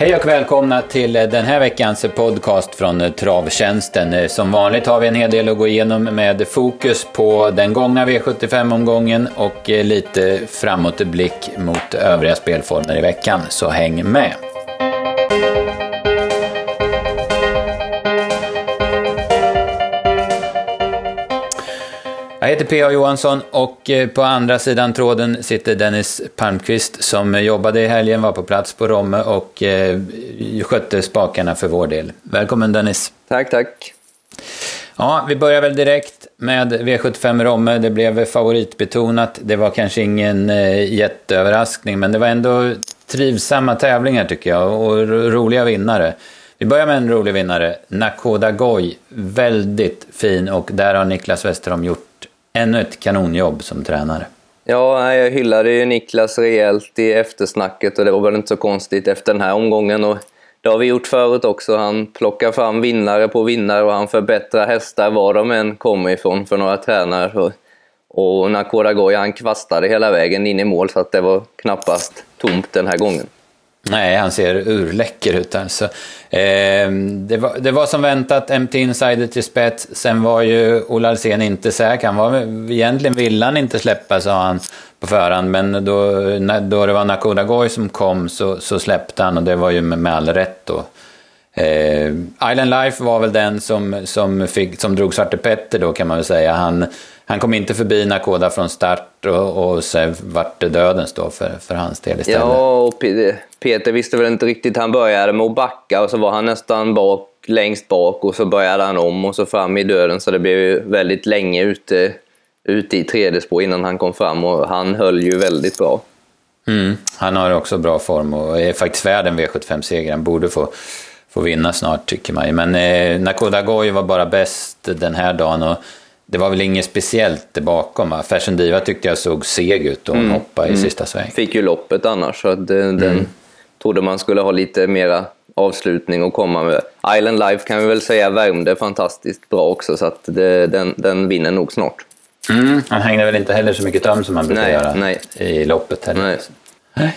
Hej och välkomna till eh, den här veckans podcast från eh, Travtjänsten. Eh, som vanligt har vi en hel del att gå igenom med fokus på den gångna V75-omgången och lite framåtblick mot övriga spelformer i veckan, så häng med! Jag heter P.A. Johansson och eh, på andra sidan tråden sitter Dennis Palmqvist som jobbade i helgen, var på plats på Romme och eh, skötte spakarna för vår del. Välkommen Dennis! Tack, tack! Ja, vi börjar väl direkt med V75 Romme. Det blev favoritbetonat. Det var kanske ingen eh, jätteöverraskning, men det var ändå trivsamma tävlingar tycker jag och roliga vinnare. Vi börjar med en rolig vinnare, Nakoda Goy. Väldigt fin och där har Niklas Westerholm gjort ännu ett kanonjobb som tränare. Ja, jag hyllade ju Niklas rejält i eftersnacket och det var väl inte så konstigt efter den här omgången. Och det har vi gjort förut också. Han plockar fram vinnare på vinnare och han förbättrar hästar var de än kommer ifrån för några tränare. Och Nakoda Goy, han kvastade hela vägen in i mål så att det var knappast tomt den här gången. Nej, han ser urläcker ut alltså. Eh, det, var, det var som väntat, MT Insider till spets. Sen var ju Ola Alsen inte säker. Han var, egentligen ville han inte släppa, sa han på förhand. Men då, då det var Nakoda Goy som kom så, så släppte han och det var ju med, med all rätt då. Eh, Island Life var väl den som, som, fick, som drog Svarte Petter då kan man väl säga. Han, han kom inte förbi Nakoda från start och, och så vart det dödens då för, för hans del istället. Ja, och Peter visste väl inte riktigt. Han började med att backa och så var han nästan bak, längst bak och så började han om och så fram i döden. Så det blev ju väldigt länge ute, ute i tredje spår innan han kom fram och han höll ju väldigt bra. Mm, han har också bra form och är faktiskt värd en V75-seger. Han borde få, få vinna snart tycker man Men eh, Nakoda Goy var bara bäst den här dagen. Och det var väl inget speciellt bakom. Fashion Diva tyckte jag såg seg ut och hon mm. hoppade i mm. sista sväng. Fick ju loppet annars, så den, mm. trodde man skulle ha lite mera avslutning och komma med. Island Life kan vi väl säga värmde fantastiskt bra också, så att det, den, den vinner nog snart. Mm. Han hängde väl inte heller så mycket töm som han brukar nej, göra nej. i loppet heller. Nej.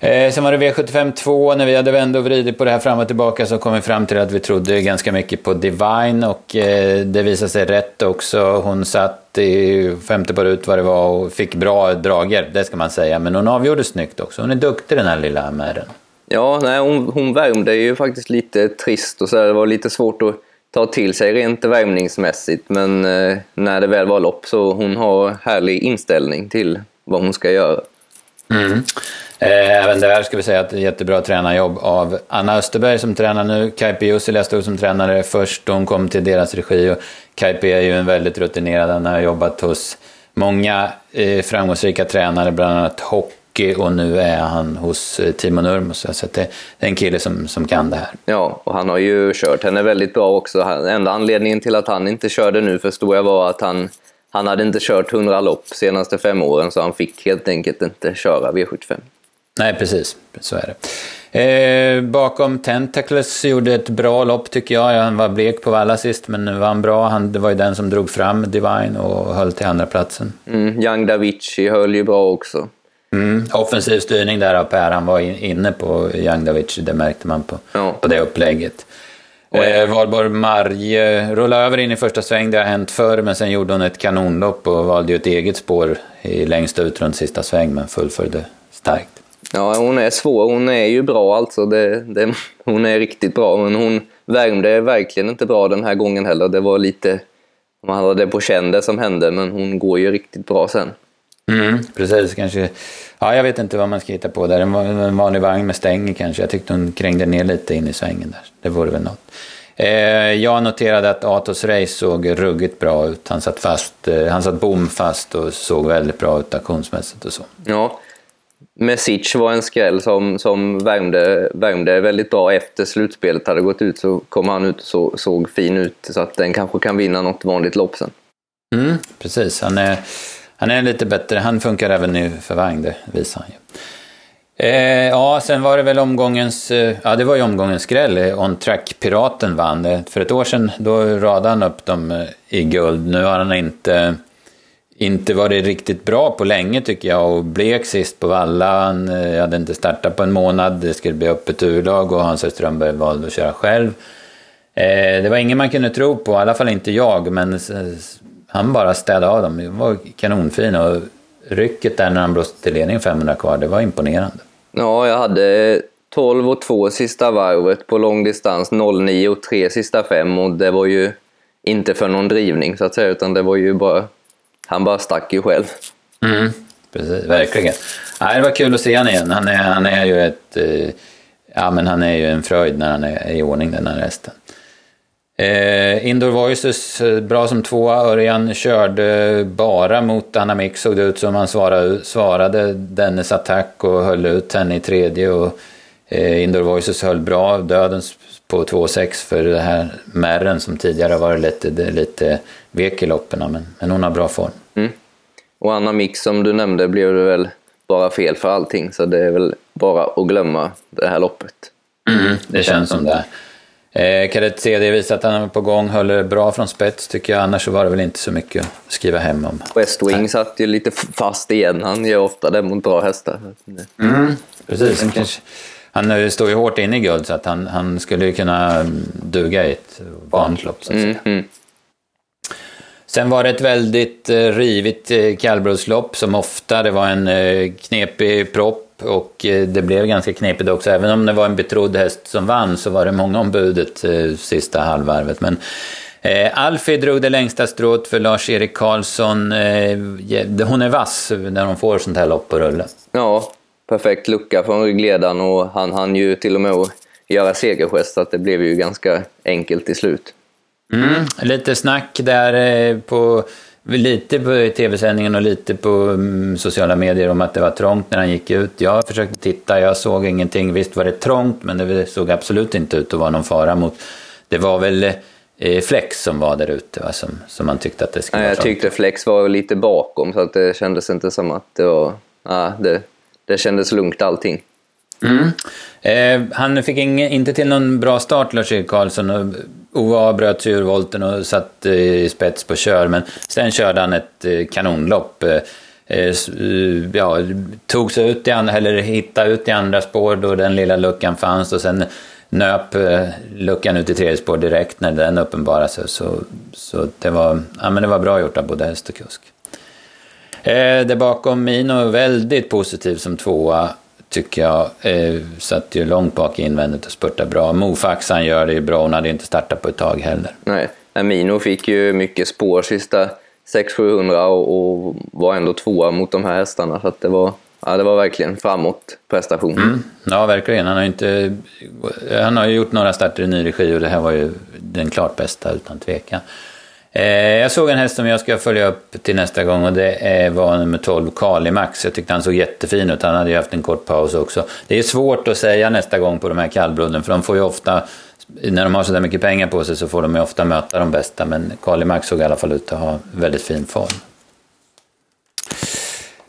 Eh, sen var det V75 2, när vi hade vänt och vridit på det här fram och tillbaka så kom vi fram till att vi trodde ganska mycket på Divine och eh, det visade sig rätt också. Hon satt i femte par ut vad det var och fick bra drager, det ska man säga. Men hon avgjorde snyggt också. Hon är duktig den här lilla Ameren. Ja, nej, hon, hon värmde ju faktiskt lite trist och så det var lite svårt att ta till sig rent värmningsmässigt. Men eh, när det väl var lopp så hon har härlig inställning till vad hon ska göra. Mm. Eh, även där ska vi säga att det är jättebra tränarjobb av Anna Österberg som tränar nu. Kaipi Jussila stod som tränare först då hon kom till deras regi. Och är ju en väldigt rutinerad, han har jobbat hos många eh, framgångsrika tränare, bland annat hockey och nu är han hos eh, Timo Nurmos. Så det, det är en kille som, som kan det här. Ja, och han har ju kört henne väldigt bra också. Enda anledningen till att han inte körde nu förstår jag var att han han hade inte kört 100 lopp senaste fem åren så han fick helt enkelt inte köra V75. Nej, precis. Så är det. Eh, bakom Tentacles gjorde ett bra lopp tycker jag. Han var blek på valla sist, men vann bra. Han, det var ju den som drog fram Divine och höll till andra platsen. Mm, Young Davici höll ju bra också. Mm, offensiv styrning där av Per. Han var in, inne på Young Davici, det märkte man på, ja. på det upplägget. Eh, Valborg Marje rullade över in i första sväng, det har hänt förr, men sen gjorde hon ett kanonlopp och valde ju ett eget spår i längst ut runt sista sväng, men fullföljde starkt. Ja, hon är svår. Hon är ju bra alltså. Det, det, hon är riktigt bra, men hon värmde verkligen inte bra den här gången heller. Det var lite, man hade det på känn det som hände, men hon går ju riktigt bra sen. Mm, precis, kanske. Ja, jag vet inte vad man ska hitta på där. En vanlig vagn med stänger kanske. Jag tyckte hon krängde ner lite in i svängen där. Det vore väl något. Eh, jag noterade att Atos Race såg ruggigt bra ut. Han satt fast, eh, han satt bomfast och såg väldigt bra ut aktionsmässigt och så. Ja, Mesic var en skräll som, som värmde, värmde väldigt bra efter slutspelet hade gått ut. Så kom han ut och så, såg fin ut. Så att den kanske kan vinna något vanligt lopp sen. Mm, precis, han är, han är lite bättre. Han funkar även nu för vagn, det visar han ju. Eh, ja, sen var det väl omgångens, eh, ja det var ju omgångens skräll. Eh, On Track Piraten vann. Eh, för ett år sedan då radade han upp dem eh, i guld. Nu har han inte, inte varit riktigt bra på länge tycker jag och blek sist på vallan. Eh, jag hade inte startat på en månad. Det skulle bli öppet urlag och Hans Strömberg valde att köra själv. Eh, det var ingen man kunde tro på, i alla fall inte jag, men han bara städade av dem. Det var kanonfin och rycket där när han blåste till ledning 500 kvar, det var imponerande. Ja, jag hade 12 och 2 sista varvet på långdistans, 09 och 3 sista fem och det var ju inte för någon drivning så att säga, utan det var ju bara... Han bara stack ju själv. Mm, precis, verkligen. Ja, det var kul att se honom igen. Han är, han är ju ett... Eh, ja, men han är ju en fröjd när han är i ordning den här hästen. Eh, Indoor Voices, eh, bra som tvåa. Örjan körde bara mot Anna Mix, såg det ut som han svarade, svarade Dennis attack och höll ut henne i tredje. Och, Indoor Voices höll bra, dödens på 2,6 för det här Märren som tidigare varit lite, lite vek i loppen, men, men hon har bra form. Mm. Och Anna Mix som du nämnde blev det väl bara fel för allting, så det är väl bara att glömma det här loppet. Mm, det känns som det. Eh, Kadett CD visar att han är på gång, håller bra från spets tycker jag. Annars så var det väl inte så mycket att skriva hem om. West Wing satt ju lite fast igen. Han gör ofta det mot bra hästar. Mm, precis. Han, han står ju hårt inne i guld så att han, han skulle ju kunna duga i ett vanligt lopp. Så att säga. Mm, mm. Sen var det ett väldigt eh, rivigt eh, kallblodslopp som ofta. Det var en eh, knepig propp och eh, det blev ganska knepigt också. Även om det var en betrodd häst som vann så var det många om budet eh, sista halvvarvet. Men eh, Alfie drog det längsta strået för Lars-Erik Karlsson. Eh, hon är vass när hon får sånt här lopp på rulle. Ja, perfekt lucka från ryggledaren och han hann ju till och med att göra segergest så att det blev ju ganska enkelt till slut. Mm, lite snack där eh, på lite på tv-sändningen och lite på mm, sociala medier om att det var trångt när han gick ut. Jag försökte titta, jag såg ingenting. Visst var det trångt, men det såg absolut inte ut att vara någon fara mot... Det var väl eh, Flex som var där ute, va? Som, som man tyckte att det skulle ja, vara Jag tyckte Flex var lite bakom, så att det kändes inte som att det var... Ja, det, det kändes lugnt allting. Mm. Eh, han fick ing, inte till någon bra start, Lars-Erik Karlsson. OA bröt sig ur volten och satt eh, i spets på kör, men sen körde han ett eh, kanonlopp. Eh, eh, eh ja, tog sig ut i andra, eller hittade ut i andra spår då den lilla luckan fanns och sen nöp eh, luckan ut i tredje spår direkt när den uppenbarade sig. Så, så det, var, ja, men det var bra gjort av både häst och kusk. Eh, där bakom Mino väldigt positiv som tvåa tycker jag. Eh, satt ju långt bak invändigt och spurtade bra. Mofaxan gör det ju bra, hon hade inte startat på ett tag heller. Nej, Amino fick ju mycket spår sista 600-700 och, och var ändå tvåa mot de här hästarna. Så det, var, ja, det var verkligen framåt prestation. Mm. Ja, verkligen. Han har, inte, han har gjort några starter i ny regi och det här var ju den klart bästa utan tvekan. Eh, jag såg en häst som jag ska följa upp till nästa gång och det eh, var nummer 12, Kalimax. Jag tyckte han såg jättefin ut, han hade ju haft en kort paus också. Det är svårt att säga nästa gång på de här kallbloden för de får ju ofta, när de har sådär mycket pengar på sig så får de ju ofta möta de bästa. Men Kalimax såg i alla fall ut att ha väldigt fin form.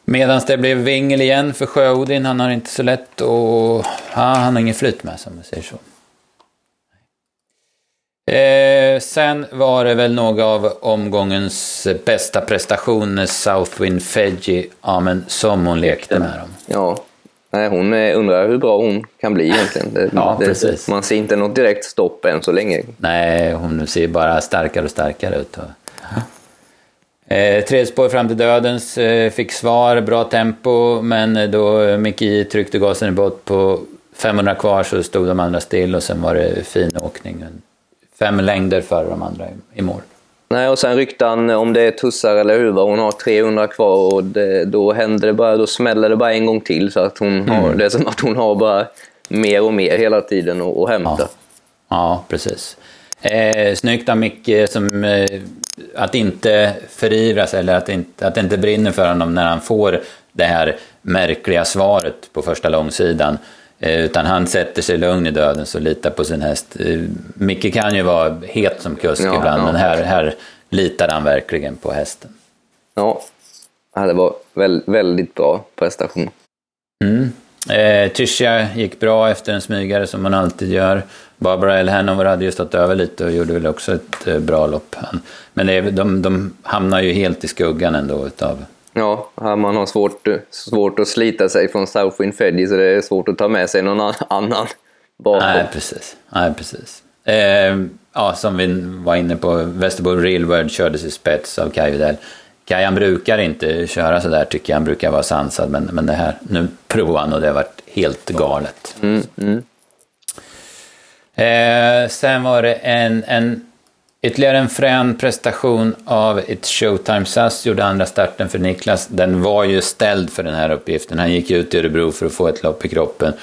Medan det blev vingel igen för Sjöodin, han har inte så lätt och ja, han har ingen flyt med sig om man säger så. Eh, sen var det väl några av omgångens bästa prestationer, Southwind Fedji, ja men som hon lekte med dem. Ja, Nej, hon undrar hur bra hon kan bli egentligen. Det, ja, det, precis. Man ser inte något direkt stopp än så länge. Nej, hon ser bara starkare och starkare ut. Eh, tredje spår fram till dödens eh, fick svar, bra tempo, men då Miki tryckte gasen i bort på 500 kvar så stod de andra still och sen var det fin åkning fem längder före de andra i, mål. Nej, och sen ryckte han om det är tussar eller huvar. Hon har 300 kvar och det, då händer det bara, då smäller det bara en gång till. Så att hon mm. har, det är som att hon har bara mer och mer hela tiden att hämta. Ja, ja precis. Eh, snyggt av Micke som, eh, att inte förivras eller att, inte, att det inte brinner för honom när han får det här märkliga svaret på första långsidan. Eh, utan han sätter sig lugn i döden och litar på sin häst. Eh, Micke kan ju vara het som kusk ja, ibland, ja. men här, här litar han verkligen på hästen. Ja, det var väldigt bra prestation. Mm. Eh, Tisha gick bra efter en smygare som man alltid gör. Barbara L. Hanover hade ju stått över lite och gjorde väl också ett eh, bra lopp. Men det de, de hamnar ju helt i skuggan ändå utav... Ja, man har svårt, svårt att slita sig från Southwind Feddy så det är svårt att ta med sig någon annan bakom. Nej, precis. Nej, precis. Eh, ja, som vi var inne på, Västerbo Real kördes i spets av Kaj Widell. Kaj han brukar inte köra sådär tycker jag, han brukar vara sansad, men, men det här, nu provade han och det har varit helt galet. Mm, mm. Eh, sen var det en, en ytterligare en frän prestation av It's Showtime SAS, gjorde andra starten för Niklas. Den var ju ställd för den här uppgiften. Han gick ut i Örebro för att få ett lopp i kroppen.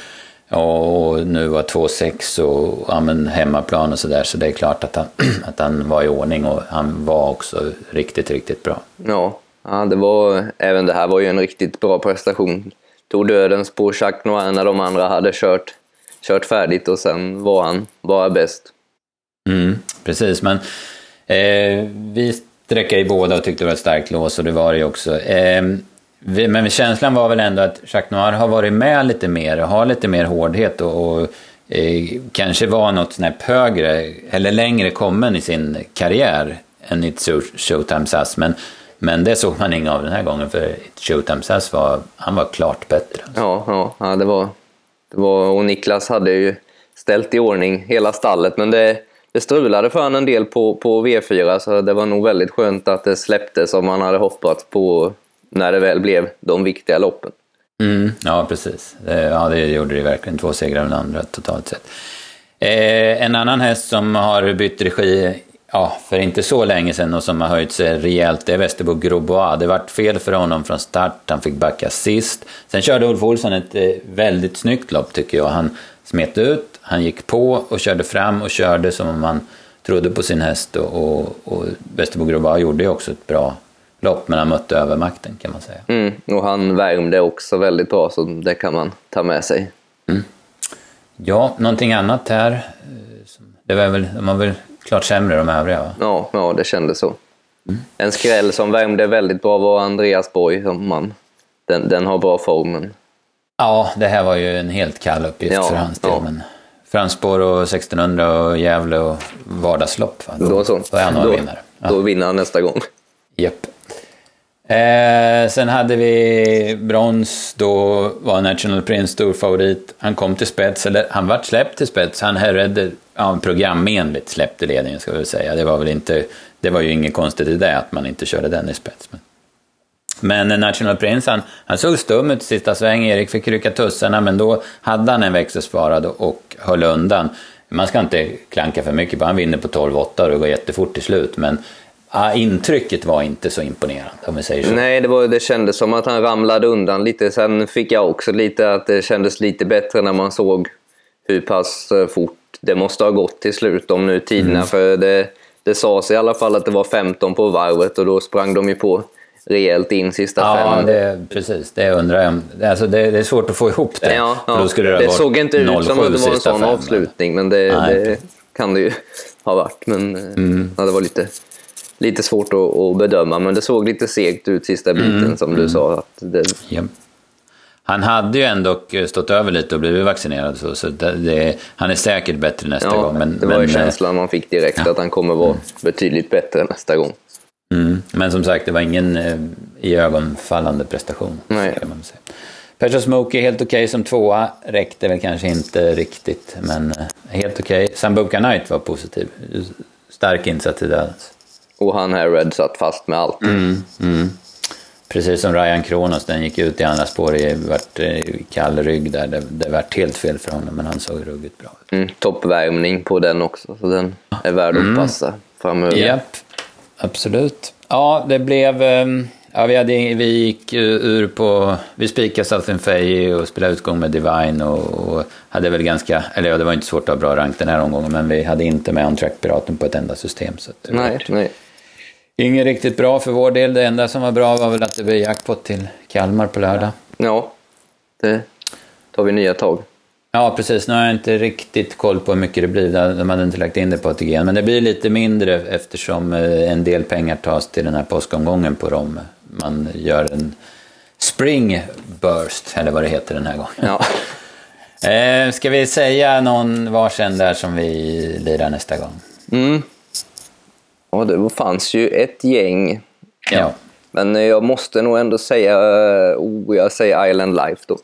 Och nu var 2,6 och ja, men hemmaplan och sådär, så det är klart att han, att han var i ordning och han var också riktigt, riktigt bra. Ja, ja det var, även det här var ju en riktigt bra prestation. Tog dödens på Jacques Noir när de andra hade kört kört färdigt och sen var han bara bäst. Mm, precis, men eh, vi sträckade i båda och tyckte det var ett starkt lås och det var det ju också. Eh, vi, men känslan var väl ändå att Jacques Noir har varit med lite mer och har lite mer hårdhet och, och eh, kanske var något snäpp högre eller längre kommen i sin karriär än i Showtime SAS. Men, men det såg man inga av den här gången för Showtime SAS var, han var klart bättre. Alltså. Ja, ja, ja, det var det var, och Niklas hade ju ställt i ordning hela stallet, men det, det strulade för honom en del på, på V4, så det var nog väldigt skönt att det släppte som man hade hoppats på när det väl blev de viktiga loppen. Mm, ja, precis. Ja, det gjorde det verkligen. Två segrar av den andra totalt sett. Eh, en annan häst som har bytt regi ja, för inte så länge sedan och som har höjt sig rejält, det är Västerbo Grobois. Det vart fel för honom från start, han fick backa sist. Sen körde Ulf Olsson ett eh, väldigt snyggt lopp tycker jag. Han smet ut, han gick på och körde fram och körde som om han trodde på sin häst. Och, och, och Västerbo Grobois gjorde ju också ett bra lopp, men han mötte övermakten kan man säga. Mm, och han värmde också väldigt bra, så det kan man ta med sig. Mm. Ja, någonting annat här. Eh, det var väl, har väl klart sämre de övriga va? Ja, ja det kändes så. Mm. En skräll som värmde väldigt bra var Andreas Borg. Som man, den, den har bra formen. Ja, det här var ju en helt kall uppgift ja, för hans del. Ja. Men framspår och 1600 och Gävle och vardagslopp. Va? Då, då, så. då är han nog vinnare. Ja. Då vinner han nästa gång. Japp. Eh, sen hade vi brons, då var National Prince stor favorit. Han kom till spets, eller han vart släppt till spets. Han herrade, ja, programenligt släppte ledningen ska vi säga. Det var väl inte, det var ju inget konstigt i det att man inte körde den i spets. Men, men National Prince, han, han såg stum ut sista sväng. Erik fick rycka tussarna, men då hade han en växel sparad och höll undan. Man ska inte klanka för mycket på han vinner på 12-8 och det går jättefort till slut. Men Ah, intrycket var inte så imponerande om vi säger så. Nej, det, var, det kändes som att han ramlade undan lite. Sen fick jag också lite att det kändes lite bättre när man såg hur pass eh, fort det måste ha gått till slut om nu tiderna. Mm. För det, det sades i alla fall att det var 15 på varvet och då sprang de ju på rejält in sista ja, fem. Ja, precis. Det undrar jag. Alltså det, det, är svårt att få ihop det. Ja, ja. Då skulle det det såg inte ut som att det var en sån fem, avslutning, men det, det, kan det ju ha varit. Men eh, mm. ja, det var lite lite svårt att, att, bedöma, men det såg lite segt ut sista biten mm. som du mm. sa. Att det... ja. Han hade ju ändå stått över lite och blivit vaccinerad, så, så det, det, han är säkert bättre nästa ja, gång. Men, det var ju men, känslan man fick direkt, ja. att han kommer vara mm. betydligt bättre nästa gång. Mm. Men som sagt, det var ingen eh, i ögonfallande prestation. Nej. Kan man säga. Petra Smoke är helt okej okay som tvåa, räckte väl kanske inte riktigt, men eh, helt okej. Okay. Sambuca Knight var positiv, stark insats i dödens. Och han här Red satt fast med allt. Mm, mm. Precis som Ryan Kronos, den gick ut i andra spår i vart, eh, kall rygg där. Det, det vart helt fel för honom, men han såg ruggigt bra ut. Mm, toppvärmning på den också, så den är värd att mm. passa framöver. Japp, absolut. Ja, det blev... Um Ja, vi, hade, vi gick ur på... Vi spikade Southern Fay och spelade utgång med Divine och, och, hade väl ganska... Eller ja, det var inte svårt att ha bra rank den här omgången, men vi hade inte med on-track-piraten på ett enda system. Så nej, nej. Inget riktigt bra för vår del. Det enda som var bra var väl att det blev jackpot till Kalmar på lördag. Ja, det tar vi nya tag. Ja, precis. Nu har jag inte riktigt koll på hur mycket det blir. De hade inte lagt in det på ATG. Men det blir lite mindre eftersom eh, en del pengar tas till den här påskomgången på dem man gör en Spring Burst, eller vad det heter den här gången. Ja. Eh, ska vi säga någon varsin där som vi lirar nästa gång? Mm. Och det fanns ju ett gäng. Ja. Men jag måste nog ändå säga, oh, jag säger Island Life då.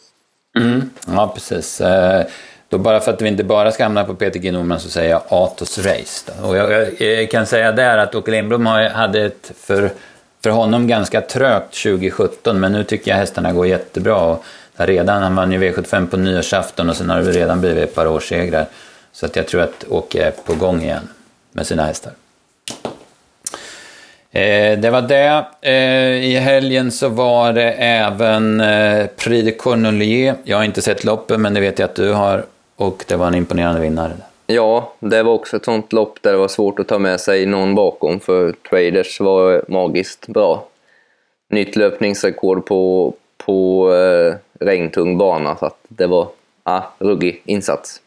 Mm. Ja, precis. Eh, då bara för att vi inte bara ska hamna på Peter G. Norman så säger jag Atos Race. Då. Och jag, jag, kan säga där att Åke Lindblom hade ett för, för honom ganska trögt 2017, men nu tycker jag hästarna går jättebra. Och redan, han vann ju V75 på nyårsafton och sen har det redan blivit ett par årssegrar. Så att jag tror att Åke är på gång igen med sina hästar. Eh, det var det. Eh, I helgen så var det även eh, Prix de Cornelier. Jag har inte sett loppet, men det vet jag att du har. Och det var en imponerande vinnare. Ja, det var också ett sånt lopp där det var svårt att ta med sig någon bakom, för Traders var magiskt bra. Nytt löpningsrekord på, på eh, regntung bana, så att det var ah, ruggig insats.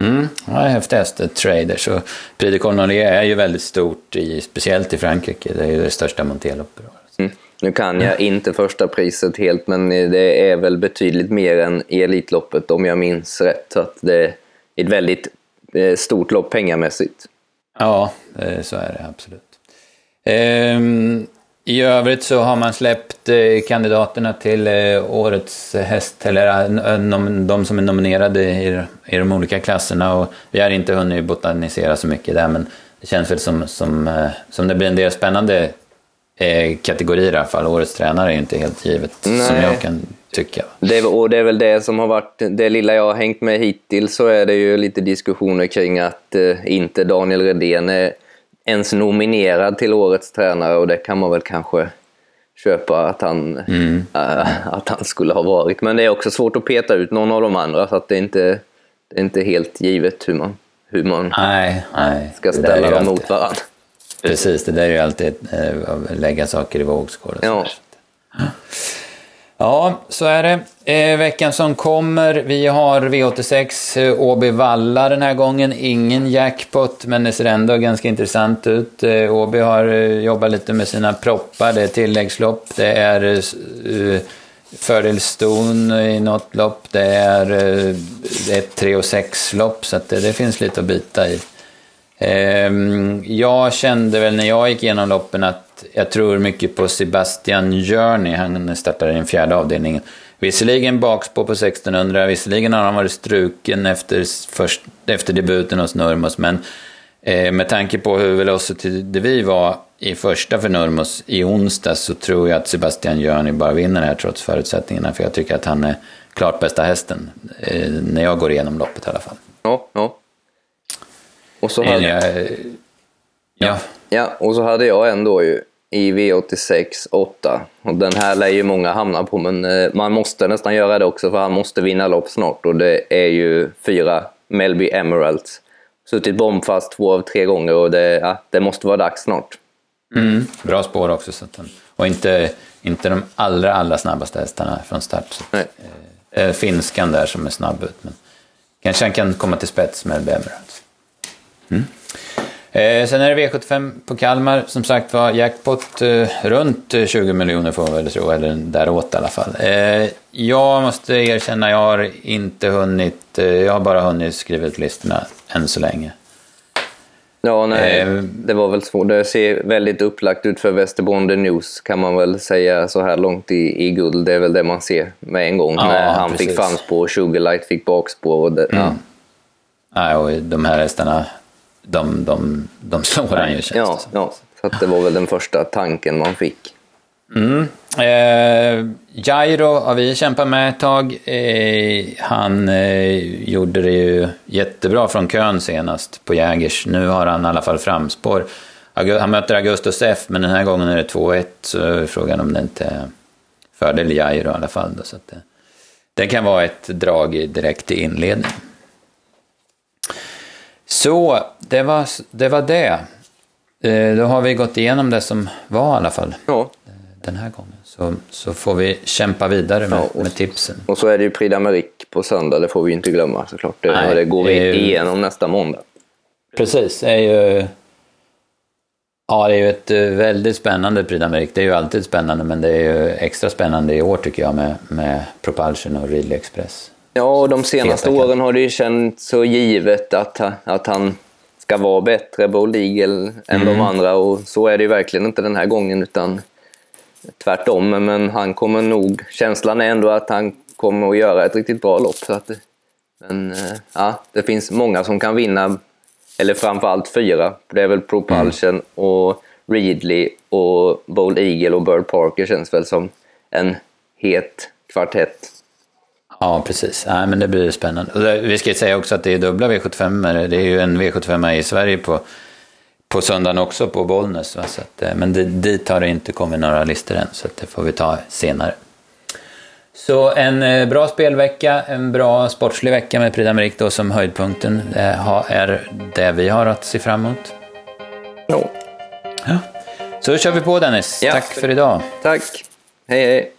Mm, ja, häftig häst, Traders. Och Prix de Cornelier är ju väldigt stort, i, speciellt i Frankrike. Det är ju det största monterloppet. Mm. Nu kan jag inte första priset helt, men det är väl betydligt mer än i Elitloppet om jag minns rätt. Så att det är ett väldigt eh, stort lopp pengamässigt. Ja, eh, så är det absolut. Ehm, I övrigt så har man släppt eh, kandidaterna till årets häst, eller de som är nominerade i de olika klasserna. Och vi har inte hunnit botanisera så mycket där, men det känns väl som, som, som det blir en del spännande eh, kategorier i alla fall. Årets tränare är inte helt givet, Nej. som jag kan tycka. Det, och det är väl det som har varit, det lilla jag har hängt med hittills, så är det ju lite diskussioner kring att eh, inte Daniel Redén är ens nominerad till årets tränare och det kan man väl kanske köpa att han, mm. äh, att han skulle ha varit. Men det är också svårt att peta ut någon av de andra så att det är inte, det är inte helt givet hur man, hur man nej, nej. ska ställa dem mot varandra. Precis, det där är ju alltid eh, att lägga saker i vågskål. Ja ja, så är det. Eh, veckan som kommer, vi har V86 eh, Åby Valla den här gången. Ingen jackpot, men det ser ändå ganska intressant ut. Eh, Åby har eh, jobbat lite med sina proppar, det är tilläggslopp, det är eh, eh fördelston i något lopp, det är eh, ett 3 och 6 lopp, så det, det finns lite att bita i. Ehm, jag kände väl när jag gick igenom loppen att jag tror mycket på Sebastian Journey. Han startade i den fjärde avdelningen. Visserligen bakspå på 1600, visserligen har han varit struken efter, först, efter debuten hos Nurmos, men eh, med tanke på hur Velocity vi var i första för Nurmos i onsdag så tror jag att Sebastian Journey bara vinner här trots förutsättningarna, för jag tycker att han är klart bästa hästen, eh, när jag går igenom loppet i alla fall. Ja, ja. Och så hade, jag, ja. ja, och så hade jag ändå ju i V86 8. Och den här lär ju många hamna på, men eh, man måste nästan göra det också för han måste vinna lopp snart. Och det är ju fyra Melby Emeralds. Suttit bombfast två av tre gånger och det, ja, det måste vara dags snart. Mm, bra spår också. Så den, och inte, inte de allra, allra snabbaste hästarna från start. Så, eh, finskan där som är snabb ut. Men kanske han kan komma till spets med Emeralds. Mm. Eh, sen är det V75 på Kalmar. Som sagt var jackpot eh, runt 20 miljoner får man väl tro, eller däråt i alla fall. Eh, jag måste erkänna, jag har inte hunnit, eh, jag har bara hunnit skriva ut listorna än så länge. Ja, nej, eh, det var väl svårt. Det ser väldigt upplagt ut för Västerbonde News kan man väl säga så här långt i, i guld. Det är väl det man ser med en gång. Ja, när han precis. fick framspår, Sugarlight fick bakspår. Och det, mm. ja. Nej, och de här hästarna de, de, de slår han ju känns ja, det som. Ja, så att det var väl den första tanken man fick. Mm. Eh, Jairo har vi kämpat med ett tag. Eh, han eh, gjorde det ju jättebra från kön senast på Jägers. Nu har han i alla fall framspår. Han möter Augustus F, men den här gången är det 2-1, så är frågan om det inte är fördel Jairo i alla fall. Då, så att det, det kan vara ett drag direkt i inledningen. Så, det var det. Var det. Eh, då har vi gått igenom det som var i alla fall. Ja. Eh, den här gången. Så, så får vi kämpa vidare med, ja, och, med tipsen. Och så är det ju Prix d'Amérique på söndag, det får vi inte glömma såklart. Det, Nej, det går vi ju... igenom nästa måndag. Precis, det är ju Ja, det är ju ett eh, väldigt spännande Prix d'Amérique. Det är ju alltid spännande, men det är ju extra spännande i år tycker jag med, med Propulsion och Ridley Express. Ja, de senaste Feta åren har det ju känts så givet att, att han ska vara bättre Eagle än mm. de andra och så är det ju verkligen inte den här gången utan tvärtom. Men han kommer nog, känslan är ändå att han kommer att göra ett riktigt bra lopp. Så att, men eh, ja, det finns många som kan vinna, eller framförallt fyra. Det är väl Propulsion mm. och Readley och Bold Eagle och Bird Parker känns väl som en het kvartett. Ja, precis. Ja, men det blir spännande. Vi ska säga också att det är dubbla V75. Det är ju en V75 i Sverige på, på söndagen också på Bollnäs. Så att, eh, men det, dit har det inte kommit några listor än, så det får vi ta senare. Så en eh, bra spelvecka, en bra sportslig vecka med Prix d'Amérique då som höjdpunkten. Det är det vi har att se fram emot. Ja. Så kör vi på Dennis. Ja. Tack för idag. Tack. Hej hej.